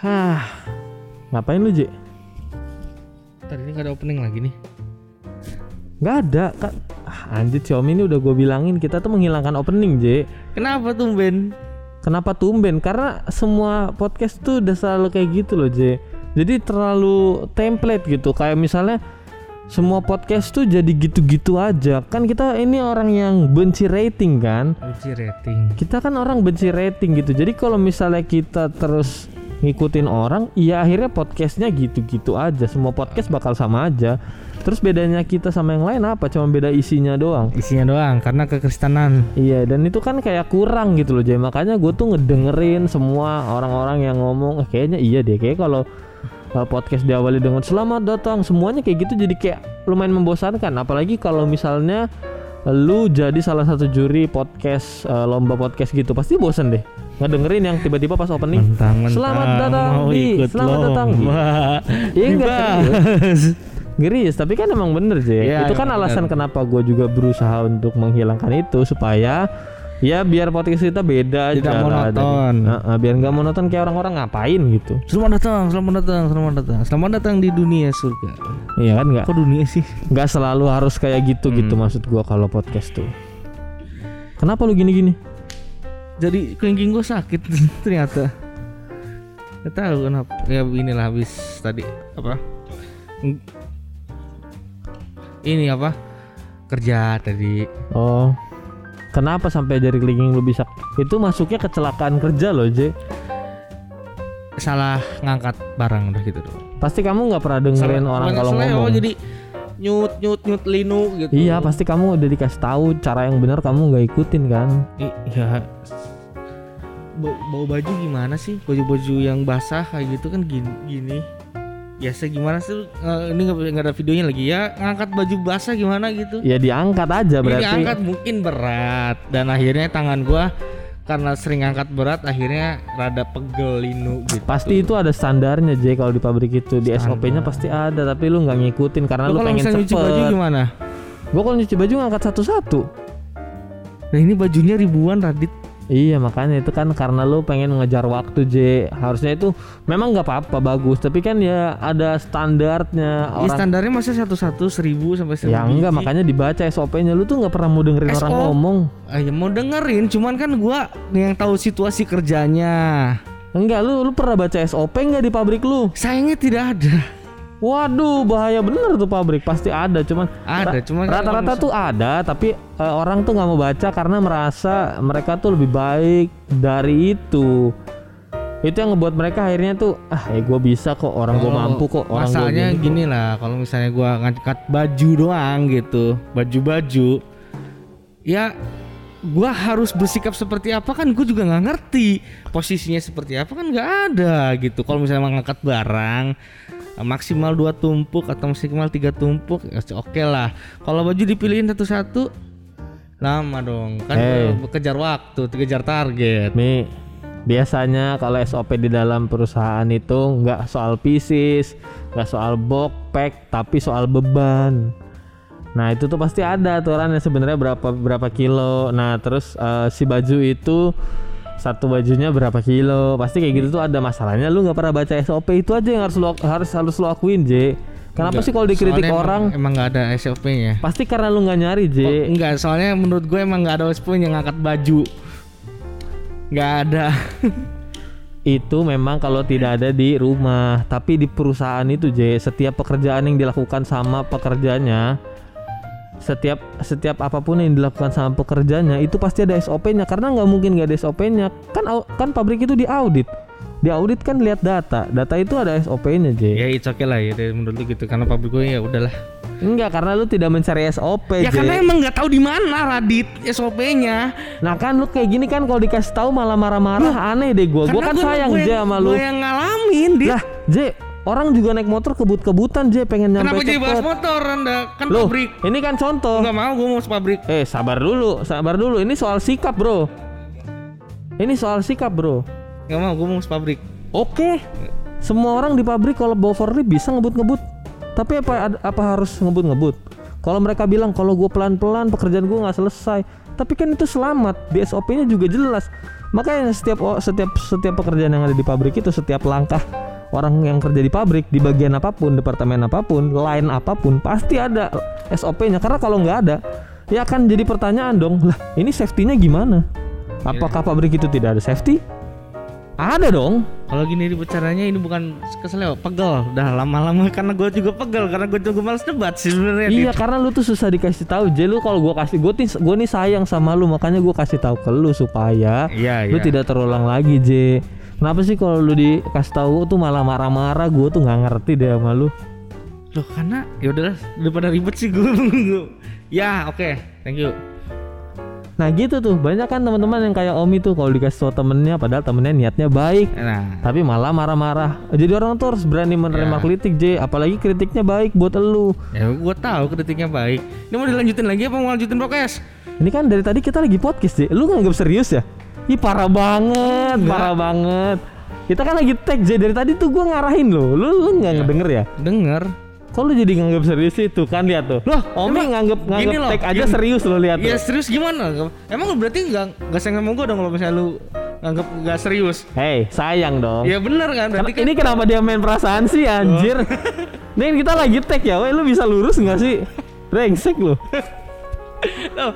Hah, ngapain lu, J? Tadi ini gak ada opening lagi nih. Gak ada, kan. Ah, anjir, Xiaomi ini udah gue bilangin kita tuh menghilangkan opening, J. Kenapa tuh Ben? Kenapa tumben? Karena semua podcast tuh udah selalu kayak gitu loh, J. Jadi terlalu template gitu. Kayak misalnya semua podcast tuh jadi gitu-gitu aja. Kan kita ini orang yang benci rating kan. Uji rating. Kita kan orang benci rating gitu. Jadi kalau misalnya kita terus ngikutin orang, ya akhirnya podcastnya gitu-gitu aja. Semua podcast bakal sama aja. Terus bedanya kita sama yang lain apa? Cuma beda isinya doang. Isinya doang karena kekristenan. Iya dan itu kan kayak kurang gitu loh jadi makanya gue tuh ngedengerin semua orang-orang yang ngomong "Eh, kayaknya iya deh kayak kalau uh, podcast diawali dengan selamat datang semuanya kayak gitu jadi kayak lumayan membosankan apalagi kalau misalnya lu jadi salah satu juri podcast uh, lomba podcast gitu pasti bosan deh ngedengerin yang tiba-tiba pas opening Mentang-mentang Selamat datang mau di- ikut selamat datang lomba. Iya, enggak. Geris, tapi kan emang bener sih. Iya, itu kan alasan bener. kenapa gue juga berusaha untuk menghilangkan itu supaya ya biar podcast kita beda Tidak aja lah. monoton. Dan- Heeh, biar nggak monoton kayak orang-orang ngapain gitu. Selamat datang, selamat datang, selamat datang. Selamat datang di dunia surga. Iya kan nggak Kok dunia sih? nggak selalu harus kayak gitu gitu Hmm. maksud gua kalau podcast tuh. Kenapa lu gini-gini? Jadi kelingking gue sakit ternyata. Gak tahu kenapa. Ya inilah habis tadi apa? Ini apa? Kerja tadi. Oh. Kenapa sampai jari kelingking lu bisa? Itu masuknya kecelakaan kerja loh, J. Salah ngangkat barang udah gitu doang. Pasti kamu nggak pernah dengerin Salah- orang kalau ya, ngomong. oh, jadi nyut nyut nyut linu gitu. Iya, pasti kamu udah dikasih tahu cara yang benar kamu nggak ikutin kan? Iya. Bau, bau baju gimana sih? Baju-baju yang basah kayak gitu kan gini, gini. Biasa gimana sih? Eh, ini nggak ada videonya lagi ya. Ngangkat baju basah gimana gitu? Ya diangkat aja Ini berarti. angkat mungkin berat dan akhirnya tangan gua karena sering angkat berat akhirnya rada pegel linu gitu. Pasti itu ada standarnya J kalau di pabrik itu di. SOP-nya pasti ada tapi lu nggak ngikutin karena lu, kalau pengen misalnya nyuci baju cepet. gimana? Gua kalau nyuci baju ngangkat satu-satu. Nah ini bajunya ribuan Radit. Iya makanya itu kan karena lu pengen ngejar waktu J. Harusnya itu memang nggak apa-apa bagus tapi kan ya ada standarnya Ini orang. standarnya masih satu-satu seribu sampai seribu. Ya enggak makanya dibaca SOP-nya lu tuh nggak pernah mau dengerin orang SO. ngomong. Ah, ya mau dengerin, cuman kan gua yang tahu situasi kerjanya. Enggak lu lu pernah baca SOP nggak di pabrik lu? Sayangnya tidak ada. Waduh bahaya bener tuh pabrik pasti ada cuman Ada, cuman rata-rata tuh ada tapi eh, orang tuh nggak mau baca karena merasa mereka tuh lebih baik dari itu itu yang ngebuat mereka akhirnya tuh ah ya gue bisa kok orang gue mampu kok orang gue Masalahnya gini kok." gini lah, kalau misalnya gua ngangkat baju doang gitu, baju-baju, ya gua harus bersikap seperti apa kan gue juga nggak ngerti posisinya seperti apa kan nggak ada gitu. Kalau misalnya mengangkat barang maksimal dua tumpuk atau maksimal tiga tumpuk, ya oke lah. Kalau baju dipilihin satu-satu lama dong kan Hey. gua kejar waktu, kejar target. Mi biasanya kalau SOP di dalam perusahaan itu nggak soal pieces nggak soal box pack tapi soal beban Nah itu tuh pasti ada aturannya sebenarnya berapa berapa kilo. Nah terus eh, si baju itu satu bajunya berapa kilo. Pasti kayak gitu tuh ada masalahnya. Lu nggak pernah baca SOP itu aja yang harus lu harus harus lu akuin J. Kenapa Enggak, sih kalau dikritik soalnya orang? emang, emang nggak ada SOP-nya. Pasti karena lu nggak nyari J. Oh, enggak, soalnya menurut gue emang nggak ada SOP yang ngangkat baju. Nggak ada. Itu memang kalau tidak ada di rumah, tapi di perusahaan itu J, setiap pekerjaan yang dilakukan sama pekerjanya setiap setiap apa pun yang dilakukan sama pekerjanya itu pasti ada SOP-nya karena nggak mungkin nggak ada SOP-nya kan kan pabrik itu diaudit. Diaudit kan lihat data. Data itu ada SOP-nya J. Ya it's okay lah ya menurut lu gitu. Karena pabrik gue ya udahlah. enggak karena lu tidak mencari SOP Ya J. karena emang nggak tahu di mana Radit SOP-nya. nah kan lu kayak gini kan kalau dikasih tahu malah marah-marah. Aneh deh gua. Gua kan sayang J sama lu. Gue yang ngalamin, Dit. lah J orang juga naik motor kebut-kebutan J pengen nyampe Kenapa jadi bahas cepet motor Anda? Kan Loh, pabrik. ini kan contoh Enggak mau gue mau pabrik. Eh sabar dulu, sabar dulu. Ini soal sikap bro. Ini soal sikap bro. Enggak mau gue mau pabrik. Oke. Semua orang di pabrik kalau bawa forklift bisa ngebut-ngebut. Tapi apa apa harus ngebut-ngebut? Kalau mereka bilang kalau gue pelan-pelan pekerjaan gue nggak selesai. Tapi kan itu selamat. Di SOP-nya juga jelas. Makanya setiap setiap setiap pekerjaan yang ada di pabrik itu setiap langkah orang yang kerja di pabrik di bagian apa pun, departemen apa pun, line apa pun pasti ada SOP-nya karena kalau nggak ada ya akan jadi pertanyaan dong. Lah, ini safety-nya gimana? Apakah pabrik itu tidak ada safety? Ada dong. Kalau gini bicaranya ini bukan kesel ya, pegel. Udah lama-lama karena gue juga pegel karena gue juga males debat sih sebenarnya. Iya karena lu tuh susah dikasih tahu. Jadi lu kalau gua kasih gue nih gue nih sayang sama lu makanya gua kasih tahu ke lu supaya Iya, lu iya. tidak terulang lagi J. Kenapa sih kalau lu dikasih tahu tuh malah marah-marah gue tuh nggak ngerti deh sama lu. Loh karena ya udahlah daripada ribet sih gue. ya oke, thank you. Nah gitu tuh banyak kan teman-teman yang kayak Omi tuh kalau dikasih tahu temennya padahal temennya niatnya baik Nah, tapi malah marah-marah. Jadi orang tuh harus berani menerima Ya. kritik J. Apalagi kritiknya baik buat elu. ya gue tahu kritiknya baik. Ini mau dilanjutin lagi apa mau lanjutin prokes? Ini kan dari tadi kita lagi podcast J. Lu nganggap serius ya? Ih parah banget, Enggak. parah banget. Kita kan lagi tag J dari tadi tuh gua ngarahin lo. Lu lu nggak ngedenger ya? Denger. Kok lu jadi nganggap serius sih tuh kan lihat tuh. Loh, Omi Emang nganggap nganggap loh, tag aja gini. serius lo lihat Ya tuh. serius gimana? Emang lu berarti nggak nggak sayang sama gue dong kalau misalnya lu nganggap nggak serius? Hei, sayang dong. Ya bener kan? Berarti kan Ini kenapa dia main perasaan sih anjir? Nih kita lagi tag ya, weh lu bisa lurus nggak sih? Brengsek lu. Loh,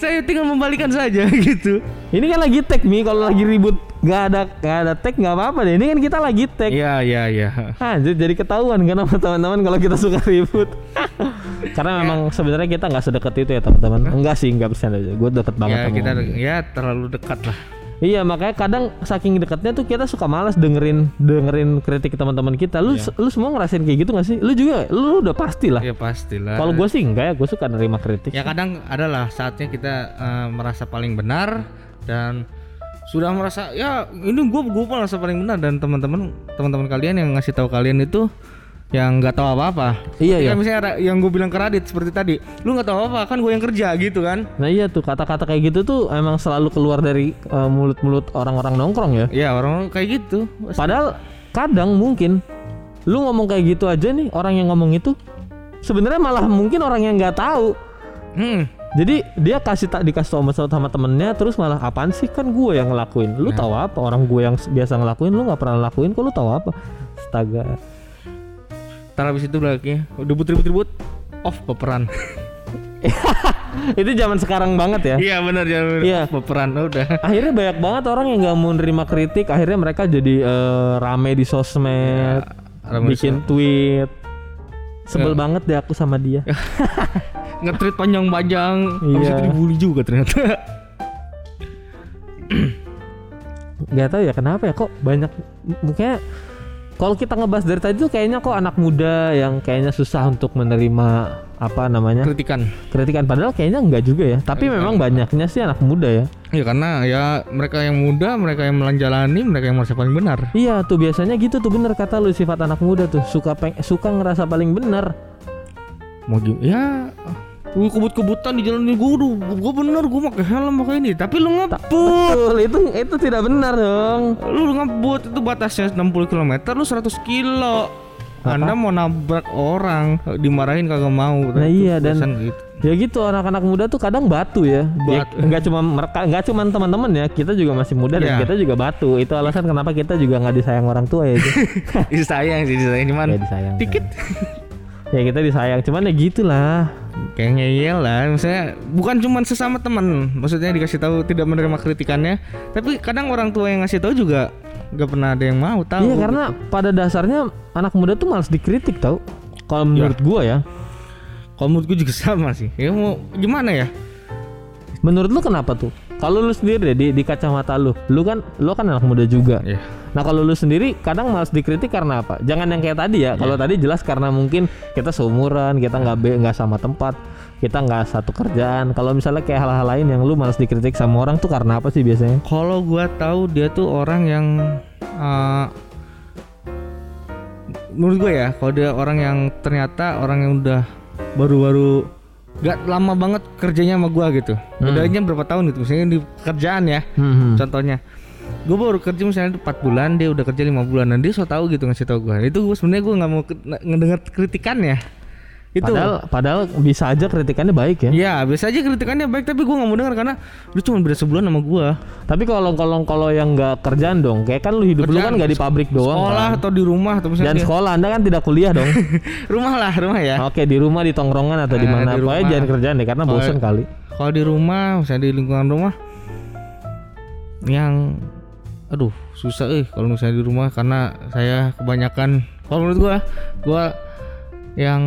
saya tinggal membalikan saja gitu. Ini kan lagi tag nih, kalau lagi ribut nggak ada nggak ada tag nggak apa-apa deh. Ini kan kita lagi tag. Iya iya iya. Anjir jadi ketahuan kan sama teman-teman kalau kita suka ribut. Karena memang sebenarnya kita nggak sedekat itu ya teman-teman. Enggak sih, enggak bercanda aja. Gue deket banget Ya sama kita ya terlalu dekat lah. Iya makanya kadang saking dekatnya tuh kita suka malas dengerin dengerin kritik teman-teman kita. Lu lu semua ngerasain kayak gitu gak sih? Lu juga lu udah pasti lah. Ya pastilah. Kalau gue sih enggak ya, gue suka nerima kritik. ya kadang adalah saatnya kita eh, merasa paling benar dan sudah merasa ya ini gue gue merasa paling benar dan teman-teman teman-teman kalian yang ngasih tahu kalian itu yang nggak tahu apa-apa. Iya, Ketika iya. misalnya yang gue bilang ke Radit seperti tadi, lu nggak tahu apa kan gue yang kerja gitu kan? Nah iya tuh kata-kata kayak gitu tuh emang selalu keluar dari eh, mulut-mulut orang-orang nongkrong ya. Ya orang kayak gitu. Padahal kadang mungkin lu ngomong kayak gitu aja nih orang yang ngomong itu sebenarnya malah mungkin orang yang nggak tahu. Hmm. Jadi dia kasih tak dikasih tahu sama, sama temennya terus malah apaan sih kan gue yang ngelakuin. Lu tahu apa orang gue yang biasa ngelakuin lu nggak pernah ngelakuin kok lu tahu apa? Astaga. Ntar habis itu lagi ribut-ribut-ribut off peperan. Itu zaman sekarang banget ya. Iya benar jangan Iya. peperan udah. Akhirnya banyak banget orang yang nggak mau nerima kritik. Akhirnya mereka jadi eh, rame di sosmed, rame di bikin tweet. Sebel banget deh aku sama dia. Nge-tweet panjang-panjang. Habis Iya. itu dibully juga ternyata. nggak tahu ya kenapa ya kok banyak mungkin kalau kita ngebahas dari tadi tuh kayaknya kok anak muda yang kayaknya susah untuk menerima apa namanya? Kritikan. kritikan. Padahal kayaknya enggak juga ya. Tapi memang banyaknya sih anak muda ya. Ya karena ya mereka yang muda, mereka yang menjalani, mereka yang merasa paling benar. iya tuh biasanya gitu tuh bener kata lu sifat anak muda tuh. Suka peng suka ngerasa paling bener Mau ya Gue kebut-kebutan di jalan ini. Gue udah gue bener gue pakai helm pakai ini. Tapi lu ngebut. betul. Itu itu tidak benar dong. Lu ngebut itu batasnya 60 km lu 100 kilo. Anda mau nabrak orang dimarahin kagak mau. Nah, iya, dan- gitu. ya gitu anak-anak muda tuh kadang batu ya. Dia- Batu. nggak cuma mereka nggak cuma teman-teman ya. Kita juga masih muda dan Iya. kita juga batu. Itu alasan kenapa kita juga nggak disayang orang tua ya disayang sih disayang. Cuman ya disayang. dikit ya kita disayang. Cuman ya gitulah. Kayak ngeyel lah misalnya bukan cuman sesama teman. Maksudnya dikasih tahu tidak menerima kritikannya. Tapi kadang orang tua yang ngasih tahu juga nggak pernah ada yang mau tahu. Iya karena pada dasarnya anak muda tuh malas dikritik tau. Kalau Ya. menurut gua ya. Kalau menurut gue juga sama sih. Ya mau gimana ya? Menurut lu kenapa tuh kalau lu sendiri deh di, di kacamata lu lu kan lu kan anak muda juga. Ya nah kalau lu sendiri kadang malas dikritik karena apa? Jangan yang kayak tadi ya. Kalau tadi jelas karena mungkin kita seumuran kita nggak be nggak sama tempat kita nggak satu kerjaan. Kalau misalnya kayak hal-hal lain yang lu malas dikritik sama orang tuh karena apa sih biasanya? Kalau gua tahu dia tuh orang yang eh, menurut gue ya kalau dia orang yang ternyata orang yang udah baru-baru gak lama banget kerjanya sama gua gitu. Bedanya berapa tahun gitu misalnya di kerjaan ya Hmm, contohnya. Gue baru kerja misalnya 4 bulan dia udah kerja lima bulan dan dia so tahu gitu ngasih tahu gue itu gue sebenarnya gue nggak mau ngedenger kritikannya Itu. Padahal padahal bisa aja kritikannya baik ya. Ya biasa aja kritikannya baik tapi gue nggak mau denger karena lu cuma beda sebulan sama gue. Tapi kalau kalau kalau yang nggak kerjaan dong, kayak kan lu hidup lu kan Kerjaan, nggak di pabrik doang. Sekolah kan? atau di rumah atau Dan misalnya sekolah Anda kan tidak kuliah dong. rumah lah rumah ya. Oke di rumah di tongkrongan atau di Eh, mana? di Pokoknya rumah. jangan kerjaan deh karena bosen kali. Kalau di rumah misalnya di lingkungan rumah yang aduh susah eh kalau misalnya di rumah karena saya kebanyakan kalau menurut gua gua yang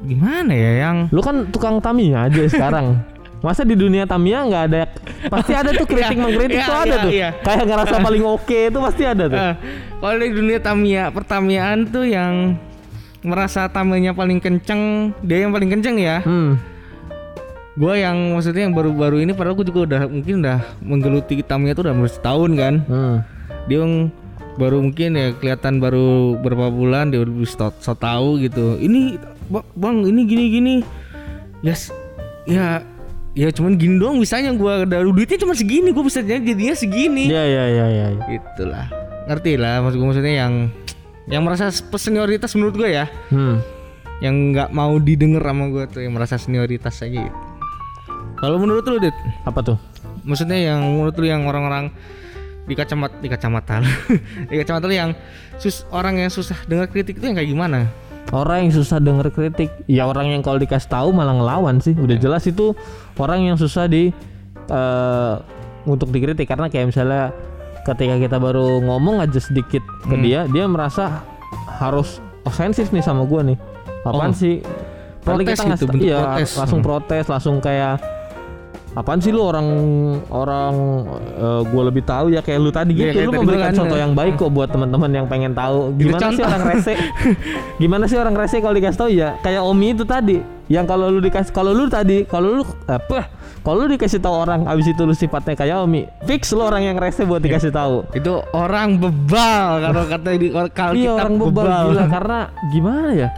gimana ya yang Lu kan tukang Tamiya aja sekarang. Masa di dunia Tamiya nggak ada pasti ada tuh kritik Iya, mengkritik iya, tuh ada iya, tuh. iya. Kayak ngerasa paling oke itu pasti ada tuh. Eh, kalau di dunia Tamiya pertamiaan tuh yang merasa Tamiyanya paling kenceng dia yang paling kenceng ya Hmm. gua yang maksudnya yang baru-baru ini padahal gua juga udah mungkin udah menggeluti Tamiya tuh udah hampir setahun kan Hmm. dia yang baru mungkin ya kelihatan baru berapa bulan dia udah so tahu gitu ini bang ini gini gini yes ya ya cuman gini doang bisanya gua dari duitnya cuma segini gua bisa jadi jadinya segini Iya iya iya iya. iya. itulah ngerti lah maksud gua maksudnya yang yang merasa senioritas menurut gua ya Hmm. yang nggak mau didengar sama gua tuh yang merasa senioritas aja gitu. kalau menurut lu dit Apa tuh? maksudnya yang menurut lu yang orang-orang di kacamata di kacamata di kacamata lu yang sus orang yang susah dengar kritik itu yang kayak gimana Orang yang susah denger kritik, ya orang yang kalau dikasih tahu malah ngelawan sih. Udah jelas itu orang yang susah di eh, untuk dikritik karena kayak misalnya ketika kita baru ngomong aja sedikit ke Hmm. dia, dia merasa harus ofensif nih sama gua nih. Apaan Oh. sih? Padahal Protes gitu, iya, protes. langsung Hmm. protes, langsung kayak apaan sih lu orang orang eh, gua lebih tahu ya kayak lu tadi Iya, gitu. kayak lu memberikan kan, contoh ya. yang baik kok buat teman-teman yang pengen tahu. Gimana sih orang rese? Gimana sih orang rese kalau dikasih tahu ya kayak Omi itu tadi. Yang kalau lu dikasih kalau lu tadi kalau lu apa? Kalau lu dikasih tahu orang abis itu lu sifatnya kayak Omi fix lu orang yang rese buat dikasih tahu itu orang bebal kalau kata di kalau iya kita orang bebal. gila karena gimana ya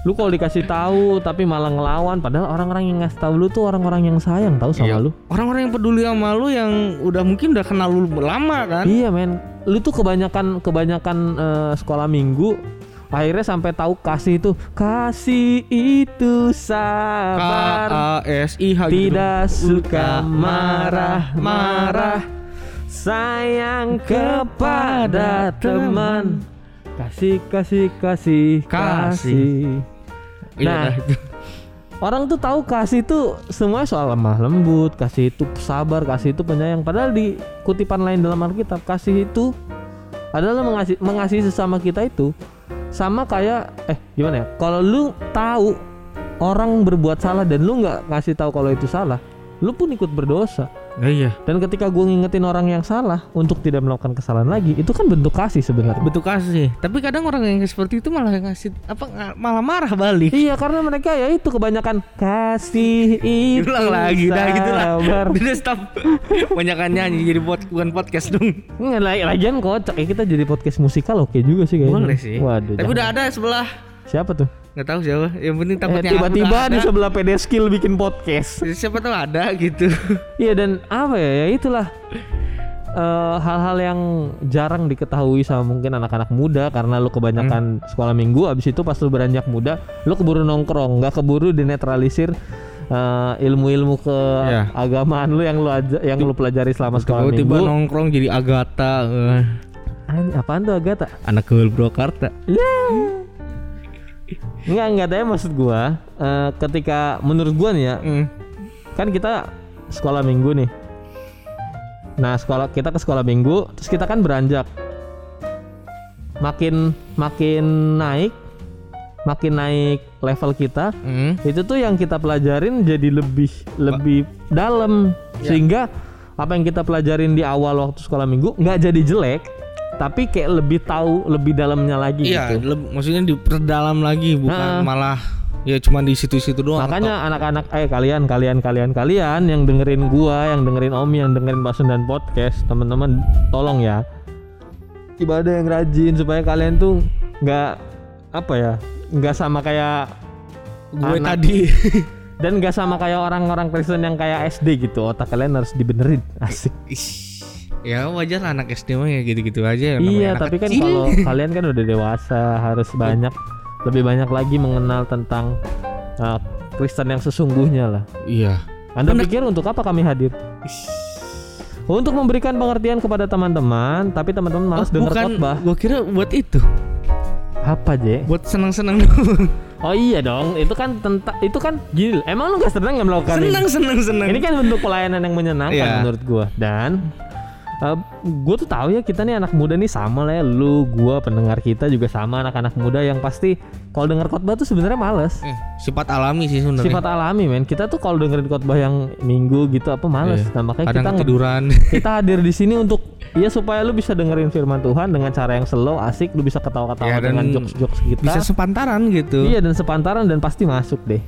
lu kalau dikasih tahu tapi malah ngelawan padahal orang-orang yang ngasih tahu lu tuh orang-orang yang sayang tahu sama Iya. lu. Orang-orang yang peduli sama lu yang udah mungkin udah kenal lu lama kan? Iya men, lu tuh kebanyakan kebanyakan eh, sekolah minggu akhirnya sampai tahu kasih itu. Kasih itu K sabar A S I H gitu. tidak suka marah-marah sayang kepada teman. kasih kasih kasih kasih. Iya, Nah, dah, itu. Orang tuh tahu kasih itu semua soal lemah lembut, kasih itu sabar, kasih itu penyayang. Padahal di kutipan lain dalam Alkitab kasih itu adalah mengasihi, mengasihi sesama kita itu sama kayak eh gimana ya? Kalau lu tahu orang berbuat salah dan lu nggak ngasih tahu kalau itu salah, lu pun ikut berdosa. Nah, iya Dan ketika gue ngingetin orang yang salah untuk tidak melakukan kesalahan lagi, itu kan bentuk kasih sebenarnya. betul kasih tapi kadang orang yang seperti itu malah ngasih apa malah marah balik Iya karena mereka ya itu kebanyakan kasih itu ulang lagi dah gitu lah udah stop banyakan nyanyi jadi buat bukan podcast dong Nggak, lagi- lagian kocak ya kita jadi podcast musikal oke juga sih kayaknya. boleh sih Waduh. tapi jangan. udah ada sebelah siapa tuh? Nggak taw siapa. Yang penting Eh, takutnya tiba-tiba udah di sebelah PD Skill bikin podcast. siapa tahu ada gitu. Iya dan apa ya? Ya itulah. Eh, hal-hal yang jarang diketahui sama mungkin anak-anak muda karena lu kebanyakan sekolah minggu abis itu pas lu beranjak muda lu keburu nongkrong nggak keburu dinetralisir eh, ilmu-ilmu ke Iya. agamaan lu yang lu aja yang lu pelajari selama sekolah tiba-tiba minggu. nongkrong jadi Agatha eh, An- apaan tuh Agatha? anak gaul Purwakarta Enggak, enggak tapi maksud gua eh, ketika menurut gua nih ya, Hmm. kan kita sekolah minggu nih. Nah, sekolah kita ke sekolah minggu, terus kita kan beranjak. Makin makin naik, makin naik level kita, Hmm. itu tuh yang kita pelajarin jadi lebih lebih dalam Ya. sehingga apa yang kita pelajarin di awal waktu sekolah minggu nggak jadi jelek, tapi kayak lebih tahu lebih dalamnya lagi Iya, gitu. leb- maksudnya diperdalam lagi bukan Nah. malah ya cuma di situ-situ doang. Makanya anak-anak eh kalian kalian kalian kalian yang dengerin gua, yang dengerin Omi, yang dengerin Basun dan podcast, teman-teman tolong ya. Ibadah yang rajin supaya kalian tuh nggak apa ya, nggak sama kayak gue anak- tadi dan nggak sama kayak orang-orang Kristen yang kayak SD gitu. Otak kalian harus dibenerin. Asik. Ish, ya wajar anak SD mah ya gitu-gitu aja. namanya iya, tapi kan kalau kalian kan udah dewasa, harus banyak lebih banyak lagi mengenal tentang uh, Kristen yang sesungguhnya lah. Iya. Anda Benar. pikir untuk apa kami hadir? Untuk memberikan pengertian kepada teman-teman, tapi teman-teman malas dengar Oh, bukan, khotbah. Gua kira buat itu, Apa, Je? buat senang-senang dulu. Oh iya dong, itu kan tentang itu kan gini. Emang lu gak senang nggak melakukan ini? senang, senang, senang. Ini kan bentuk pelayanan yang menyenangkan Iya. menurut gua dan gue tuh tahu ya kita nih anak muda nih sama lah ya lu gua pendengar kita juga sama anak-anak muda yang pasti kalau dengar khotbah tuh sebenarnya males Eh, sifat alami sih sebenarnya. sifat alami men kita tuh kalau dengerin khotbah yang minggu gitu apa males Iya. nah makanya Kadang kita ketiduran. kita hadir di sini untuk ya supaya lu bisa dengerin firman Tuhan dengan cara yang slow asik lu bisa ketawa-ketawa dan dengan jokes-jokes kita Bisa sepantaran gitu. iya dan sepantaran dan pasti masuk deh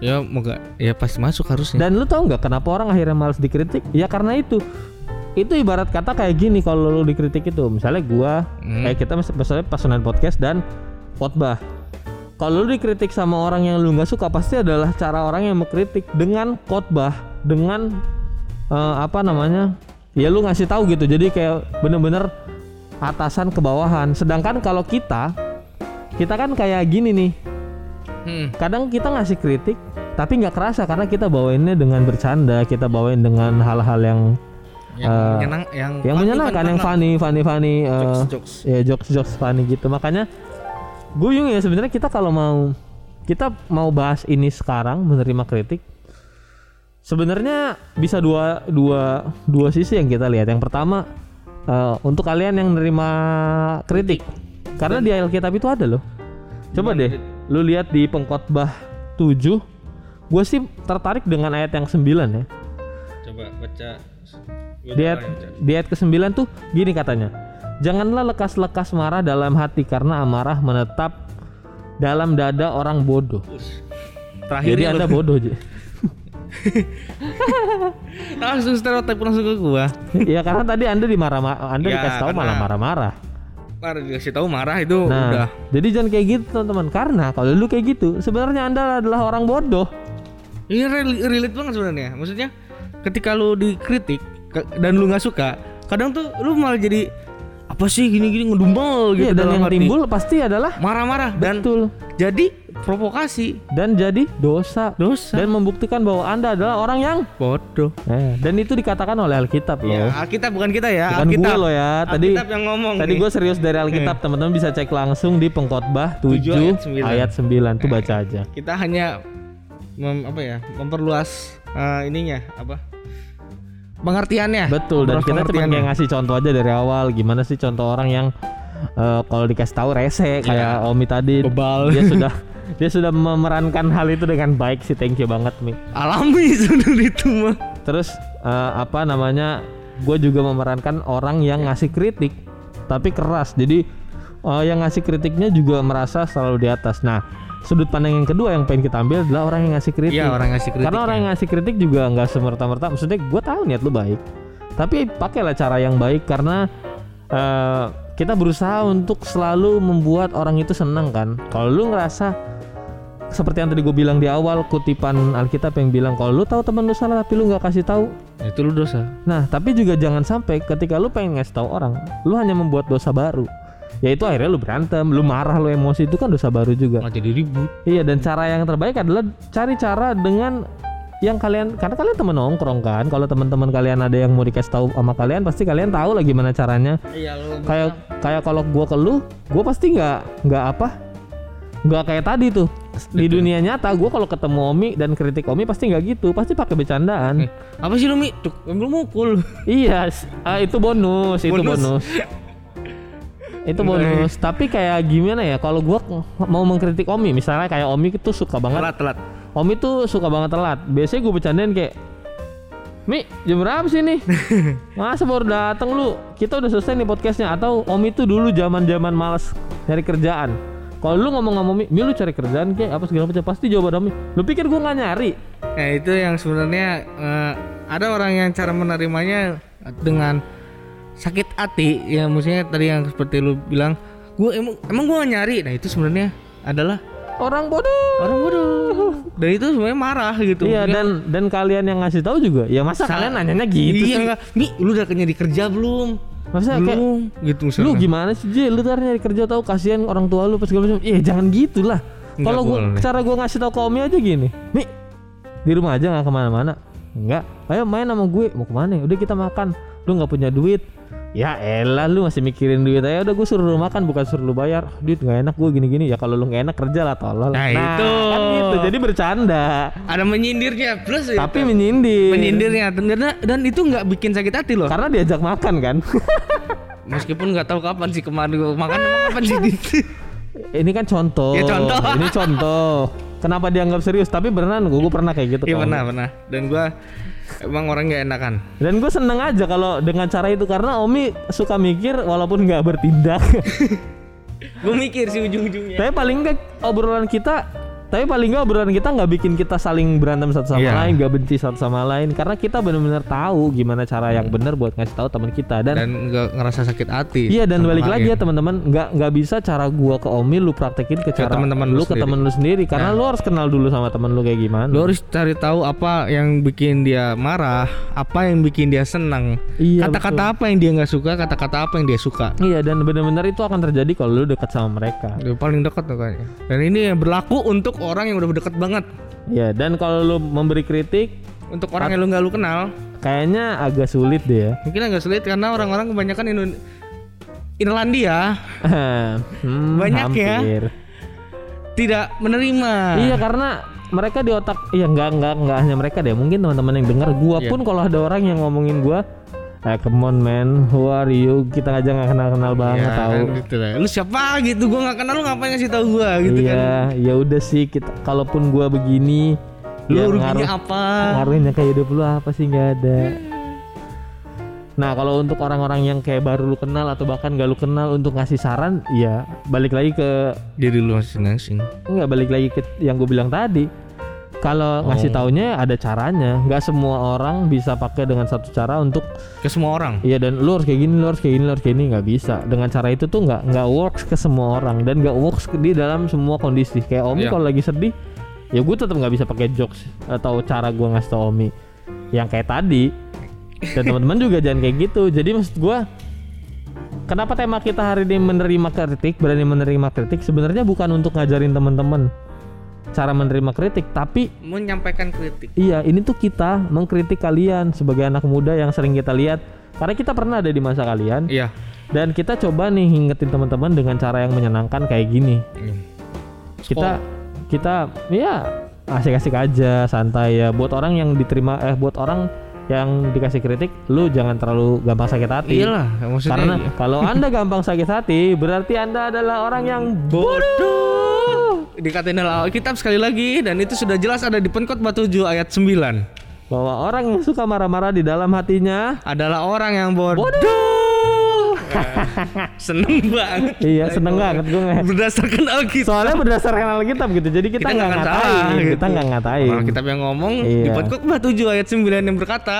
Ya moga ya pasti masuk harusnya. Dan lu tau nggak kenapa orang akhirnya males dikritik? Ya karena itu. Itu ibarat kata kayak gini kalau lu dikritik itu. Misalnya gua, Hmm. kayak kita mis- misalnya personal podcast dan khotbah. Kalau lu dikritik sama orang yang lu nggak suka pasti adalah cara orang yang mengkritik dengan khotbah, dengan eh, apa namanya? Ya lu ngasih tahu gitu. Jadi kayak bener-bener atasan ke bawahan. Sedangkan kalau kita kita kan kayak gini nih Hmm. kadang kita ngasih kritik tapi nggak kerasa karena kita bawainnya dengan bercanda kita bawain dengan hal-hal yang Yang menyenang, yang yang funny, menyenangkan fun, yang fun, funny funny funny eh, Jokes, jokes. ya jokes jokes funny gitu. Makanya guyung ya sebenarnya kita kalau mau kita mau bahas ini sekarang menerima kritik sebenarnya bisa dua dua dua sisi yang kita lihat. Yang pertama eh, untuk kalian yang menerima kritik karena di Alkitab itu ada loh. Coba deh lu lihat di pengkhotbah 7 gue sih tertarik dengan ayat yang 9 ya. Coba baca. Di ayat, di ayat ke-9 tuh gini katanya. Janganlah lekas-lekas marah dalam hati karena amarah menetap dalam dada orang bodoh. Terakhir Jadi Anda bodoh aja. langsung stereotip langsung ke gua. ya karena tadi Anda dimarah Anda Ya, dikasih tahu malah marah-marah. Marah dikasih tahu marah itu Nah, udah. jadi jangan kayak gitu teman-teman karena kalau lu kayak gitu sebenarnya Anda adalah orang bodoh. Ini rel- relate banget sebenarnya. Maksudnya ketika lu dikritik dan lu nggak suka, kadang tuh lu malah jadi apa sih gini-gini ngedumel gitu Iya, dan dalam yang hati. timbul pasti adalah marah-marah dan betul jadi provokasi dan jadi dosa dosa dan membuktikan bahwa Anda adalah orang yang bodoh. eh, dan itu dikatakan oleh Alkitab loh. Ya, Alkitab bukan kita ya, Bukan Alkitab. gue loh ya. Tadi Alkitab yang ngomong. Tadi gue serius dari Alkitab, teman-teman bisa cek langsung di pengkhotbah 7 Tujuh ayat sembilan. ayat 9 tuh baca aja. kita hanya mem- apa ya, memperluas eh, ininya apa? Pengertiannya. Betul dan kita cuma kayak ngasih contoh aja dari awal gimana sih contoh orang yang eh, kalau dikasih tahu rese kayak Omi tadi Iya. Bebal. dia sudah dia sudah memerankan hal itu dengan baik sih thank you banget Mi. alami sebenarnya itu mah. Terus eh, apa namanya? Gue juga memerankan orang yang ngasih kritik tapi keras. Jadi eh, yang ngasih kritiknya juga merasa selalu di atas. Nah, sudut pandang yang kedua yang pengen kita ambil adalah orang yang ngasih kritik. Iya, orang ngasih kritik. Karena orang yang ngasih kritik juga nggak semerta-merta. Maksudnya gue tahu niat lu baik, tapi pakailah cara yang baik karena eh, kita berusaha untuk selalu membuat orang itu senang kan. Kalau lu ngerasa seperti yang tadi gue bilang di awal kutipan Alkitab yang bilang kalau lu tahu teman lu salah tapi lu nggak kasih tahu. itu lu dosa. Nah tapi juga jangan sampai ketika lu pengen ngasih tahu orang, lu hanya membuat dosa baru. Yaitu akhirnya lu berantem, lu marah, lu emosi itu kan dosa baru juga. Jadi ribut. Iya dan cara yang terbaik adalah cari cara dengan yang kalian karena kalian temen nongkrong kan kalau teman-teman kalian ada yang mau dikasih tahu sama kalian pasti kalian tahu lah gimana caranya Iya lu. kayak kayak kalau gua ke lu gua pasti nggak nggak apa nggak kayak tadi tuh di dunia nyata gua kalau ketemu Omi dan kritik Omi pasti nggak gitu pasti pakai bercandaan Eh, apa sih lu Mi? Tuh, lu mukul. iya ah, itu bonus itu Bonus. itu bonus tapi kayak gimana ya kalau gua mau mengkritik Omi misalnya kayak Omi itu suka banget Telat, telat. Om itu suka banget telat. Biasanya gue bercandain kayak Mi, jam berapa sih nih? Masa baru dateng lu? Kita udah selesai nih podcastnya Atau Om itu dulu zaman zaman males nyari kerjaan Kalau lu ngomong sama Mi, Mi lu cari kerjaan kayak apa segala macam Pasti jawaban Om Lu pikir gue nggak nyari? Ya itu yang sebenarnya eh, ada orang yang cara menerimanya dengan sakit hati ya maksudnya tadi yang seperti lu bilang gue emang emang gue nyari nah itu sebenarnya adalah Orang bodoh orang bodoh dan itu sebenarnya marah gitu Iya dan dan kalian yang ngasih tahu juga Ya masa Sa- kalian nanyanya gitu iya sih? enggak Mi lu udah nyari kerja belum Maksudnya kayak lu gitu misalnya. lu gimana sih Ji? Lu ntar nyari kerja tahu kasihan orang tua lu pas segala macam. Iya jangan gitulah. Kalau gua boleh. cara gua ngasih tau ke Omi aja gini. Nih di rumah aja nggak ke mana-mana. Enggak. Ayo main sama gue. Mau ke mana? Udah kita makan. Lu nggak punya duit. Ya elah lu masih mikirin duit aja udah gue suruh lu makan bukan suruh lu bayar Ah, duit nggak enak gue gini-gini ya kalau lu nggak enak kerja lah tolol Nah, itu. kan gitu jadi bercanda Ada menyindirnya plus tapi itu. menyindir menyindirnya dan, dan itu nggak bikin sakit hati loh. karena diajak makan kan Meskipun nggak tahu kapan sih kemarin gua makan kapan sih ini kan contoh. Ya, contoh. Ini contoh. Kenapa dianggap serius? Tapi beneran gue, pernah kayak gitu. Iya pernah pernah. Dan gua emang orang nggak enakan. Dan gue seneng aja kalau dengan cara itu karena Omi suka mikir walaupun nggak bertindak. Gue mikir sih ujung-ujungnya. tapi paling enggak obrolan kita, tapi paling enggak obrolan kita nggak bikin kita saling berantem satu sama Iya. lain, nggak benci satu sama lain karena kita benar-benar tahu gimana cara yang benar buat ngasih tahu teman kita dan, Dan nggak ngerasa sakit hati. Iya dan balik lain. lagi ya teman-teman nggak nggak bisa cara gua ke Omi lu praktekin ke cara teman-teman lu lu ke temen lu sendiri karena lu harus kenal dulu sama temen lu kayak gimana. Lo harus cari tahu apa yang bikin dia marah, apa yang bikin dia senang, Iya, kata-kata apa yang dia nggak suka, kata-kata apa yang dia suka. Iya dan benar-benar itu akan terjadi kalau lu dekat sama mereka. Udah paling dekat tuh kayaknya. Dan ini yang berlaku untuk orang yang udah deket banget. Iya dan kalau lu memberi kritik Untuk orang yang lu nggak lu kenal, kayaknya agak sulit deh ya. mungkin agak sulit karena orang-orang kebanyakan Indo Irlandia Hmm, Banyak ya. hampir. tidak menerima. Iya karena mereka di otak iya nggak nggak nggak hanya mereka deh mungkin teman-teman yang dengar gua Iya. pun kalau ada orang yang ngomongin gua eh come on man who are you kita aja nggak kenal kenal banget Iya, tahu kan gitu lah. Lu siapa gitu? Gua nggak kenal lu ngapain ngasih tahu gua gitu kan. iya ya udah sih kita kalaupun gua begini Lu ya ruginya ngaruh- apa? ngaruhnya kayak hidup lu apa sih nggak ada nah kalau untuk orang-orang yang kayak baru lu kenal atau bahkan gak lu kenal untuk ngasih saran ya balik lagi ke Diri lu masing-masing. nggak balik lagi ke yang gue bilang tadi kalau ngasih Oh. taunya ada caranya. Nggak semua orang bisa pakai dengan satu cara untuk Ke semua orang. iya dan lu harus kayak gini lu harus kayak gini lu harus kayak gini. Nggak bisa. Dengan cara itu tuh nggak nggak works ke semua orang dan nggak works di dalam semua kondisi. Kayak Omi Iya. kalau lagi sedih ya gue tetap nggak bisa pakai jokes atau cara gue ngasih tau Omi. Yang kayak tadi. Dan teman-teman juga jangan kayak gitu. Jadi maksud gue kenapa tema kita hari ini menerima kritik berani menerima kritik? Sebenarnya bukan untuk ngajarin teman-teman cara menerima kritik tapi Menyampaikan kritik. Iya, ini tuh kita mengkritik kalian sebagai anak muda yang sering kita lihat karena kita pernah ada di masa kalian Iya. dan kita coba nih ngingetin teman-teman dengan cara yang menyenangkan kayak gini. Kita kita ya asik-asik aja, santai ya. Buat orang yang diterima eh buat orang yang dikasih kritik, lu jangan terlalu gampang sakit hati. Iyalah, maksudnya Karena iya. kalau Anda gampang sakit hati, berarti Anda adalah orang yang bodoh. Dikatain dalam Alkitab sekali lagi dan itu sudah jelas ada di Penkotbah 7 ayat 9. bahwa orang yang suka marah-marah di dalam hatinya Adalah orang yang bodoh. Seneng banget. Iya seneng banget gue nge- Berdasarkan Alkitab. Soalnya berdasarkan Alkitab gitu Jadi kita Kita nggak ngatain salah, Kita gitu. nggak ngatain Alkitab yang ngomong di Iya. Penkotbah 7 ayat 9 yang berkata,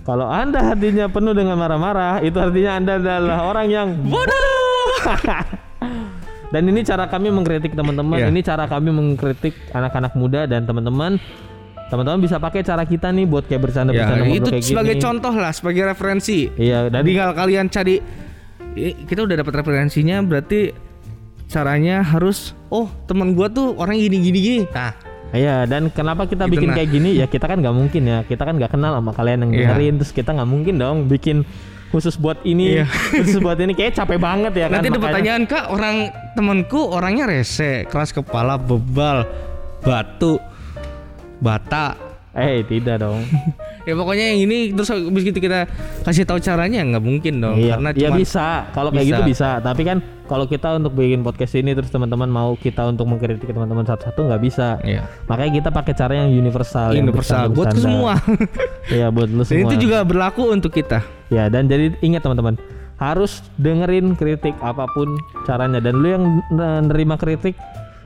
Kalau anda hatinya penuh dengan marah-marah Itu artinya anda adalah orang yang bodoh. Dan ini cara kami mengkritik teman-teman Iya. Ini cara kami mengkritik anak-anak muda dan teman-teman Teman-teman bisa pakai cara kita nih Buat kayak ya, bercanda-bercanda ngobrol itu kayak sebagai gini contoh lah, sebagai referensi. Iya dan Tinggal kalian cari kita udah dapat referensinya berarti caranya harus oh teman gua tuh orang gini gini gini nah Iya dan kenapa kita Gitu, bikin nah. kayak gini ya kita kan nggak mungkin ya kita kan nggak kenal sama kalian yang Iya. dengerin terus kita nggak mungkin dong bikin khusus buat ini. Iya. khusus buat ini. Kayak capek banget ya kan nanti ada makanya- pertanyaan kak orang temanku orangnya rese keras kepala bebal batu bata Eh tidak dong. ya pokoknya yang ini terus habis gitu kita kasih tahu caranya nggak mungkin dong iya, karena ya bisa. Kalau kayak gitu bisa. Tapi kan kalau kita untuk bikin podcast ini terus teman-teman mau kita untuk mengkritik teman-teman satu-satu nggak bisa. Iya. Makanya kita pakai cara yang universal. yang universal buat bercanda-bercanda. semua Iya buat lu dan semua. itu juga berlaku untuk kita Ya dan jadi ingat teman-teman harus dengerin kritik apa pun caranya dan lu yang nerima kritik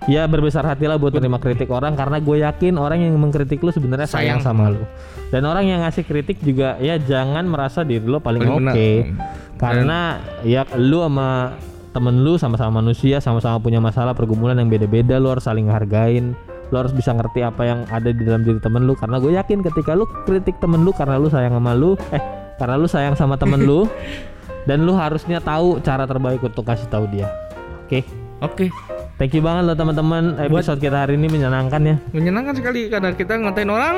ya berbesar hatilah buat nerima kritik orang karena gue yakin orang yang mengkritik lu sebenarnya sayang, Sayang sama lu dan orang yang ngasih kritik juga ya jangan merasa diri lu paling Paling oke benar. karena ya lu sama temen lu sama-sama manusia sama-sama punya masalah pergumulan yang beda-beda lu harus saling hargain lu harus bisa ngerti apa yang ada di dalam diri temen lu karena gue yakin ketika lu kritik temen lu karena lu sayang sama lu eh karena lu sayang sama temen lu dan lu harusnya tahu cara terbaik untuk kasih tahu dia. Oke. Oke. Thank you banget loh teman-teman. Episode kita hari ini menyenangkan ya. Menyenangkan sekali karena kita ngatain orang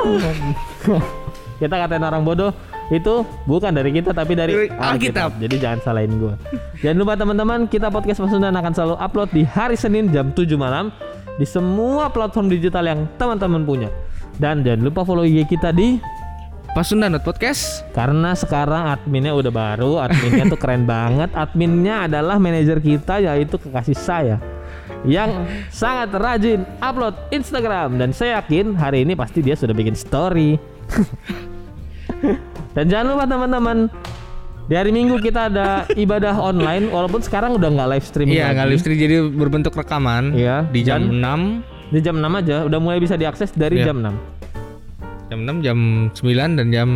kita katain orang bodoh itu bukan dari kita tapi dari Alkitab. Jadi jangan salahin gua. Jangan lupa teman-teman, kita podcast Pasundan akan selalu upload di hari Senin jam 7 malam di semua platform digital yang teman-teman punya. Dan jangan lupa follow IG kita di Pasundan Podcast. karena sekarang adminnya udah baru, adminnya tuh keren banget. Adminnya adalah manajer kita yaitu kekasih saya yang sangat rajin upload Instagram dan saya yakin hari ini pasti dia sudah bikin story. dan jangan lupa teman-teman di hari Minggu kita ada ibadah online walaupun sekarang udah nggak live streaming Iya, nggak live stream jadi berbentuk rekaman. Iya, Di jam dan- 6, Di jam 6 aja udah mulai bisa diakses dari Iya. jam 6. Jam 6, jam 9 dan jam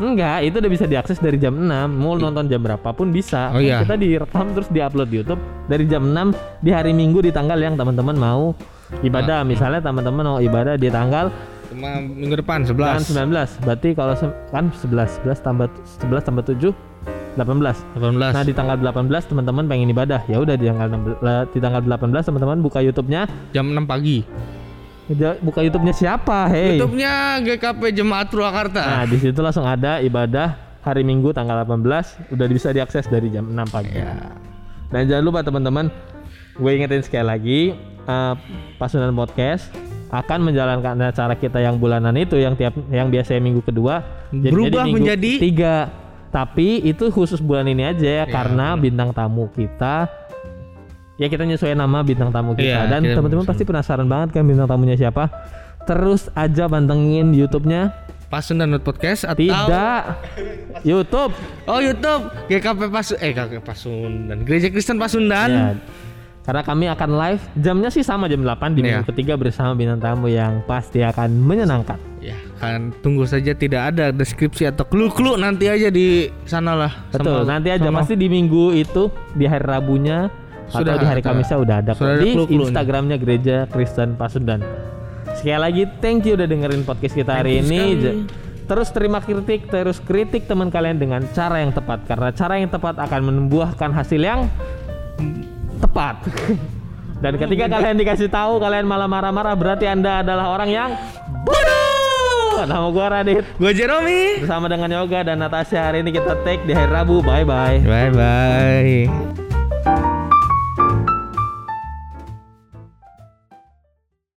Enggak, itu udah bisa diakses dari jam 6. Mau nonton jam berapapun bisa. Oh, iya. Kita direkam terus diupload di YouTube dari jam 6 di hari Minggu di tanggal yang teman-teman mau Ah. ibadah. Misalnya teman-teman mau ibadah di tanggal cuma minggu depan tanggal 11. 19. Berarti kalau kan 11, 11 tambah 11 tambah 7 18. 18. Nah, di tanggal 18 teman-teman pengen ibadah. Ya udah di tanggal 16 di tanggal 18 teman-teman buka YouTube-nya. jam 6 pagi. Buka YouTube-nya siapa? Hey. YouTube-nya GKP Jemaat Purwakarta. Nah, di situ langsung ada ibadah hari Minggu tanggal 18 udah bisa diakses dari jam 6 pagi. Ya. Dan jangan lupa teman-teman, gue ingetin sekali lagi, eh, Pasundan Podcast akan menjalankan acara kita yang bulanan itu yang tiap yang biasanya minggu kedua jadi- Berubah jadi minggu menjadi- tiga. Tapi itu khusus bulan ini aja ya, Iya, karena bintang tamu kita ya kita nyesuaiin nama bintang tamu kita Iya, dan teman-teman pasti penasaran banget kan bintang tamunya siapa. Terus aja pantengin YouTube-nya. Pasundan Podcast atau Tidak. YouTube. Oh YouTube GKP Pasun eh GKP Pasundan Gereja Kristen Pasundan. Ya. Karena kami akan live jamnya sih sama jam 8 di minggu Iya. ketiga bersama bintang tamu yang pasti akan menyenangkan. Ya, kan tunggu saja tidak ada deskripsi atau clue-clue nanti aja di sana lah. Betul, Sama- nanti aja sama- pasti di minggu itu di hari Rabunya Sudah atau di hari ada. Kamisnya udah ada Sudah ada di clue-cluenya. Instagramnya Gereja Kristen Pasundan. Sekali lagi thank you udah dengerin podcast kita hari Thank ini. sekali. Terus terima kritik, terus kritik teman kalian dengan cara yang tepat karena cara yang tepat akan membuahkan hasil yang tepat. Dan ketika kalian dikasih tahu kalian malah marah-marah berarti Anda adalah orang yang bodoh. Nama gua Radit Gue Jeromi. bersama dengan Yoga dan Natasha hari ini kita take di hari Rabu. Bye bye. Bye bye.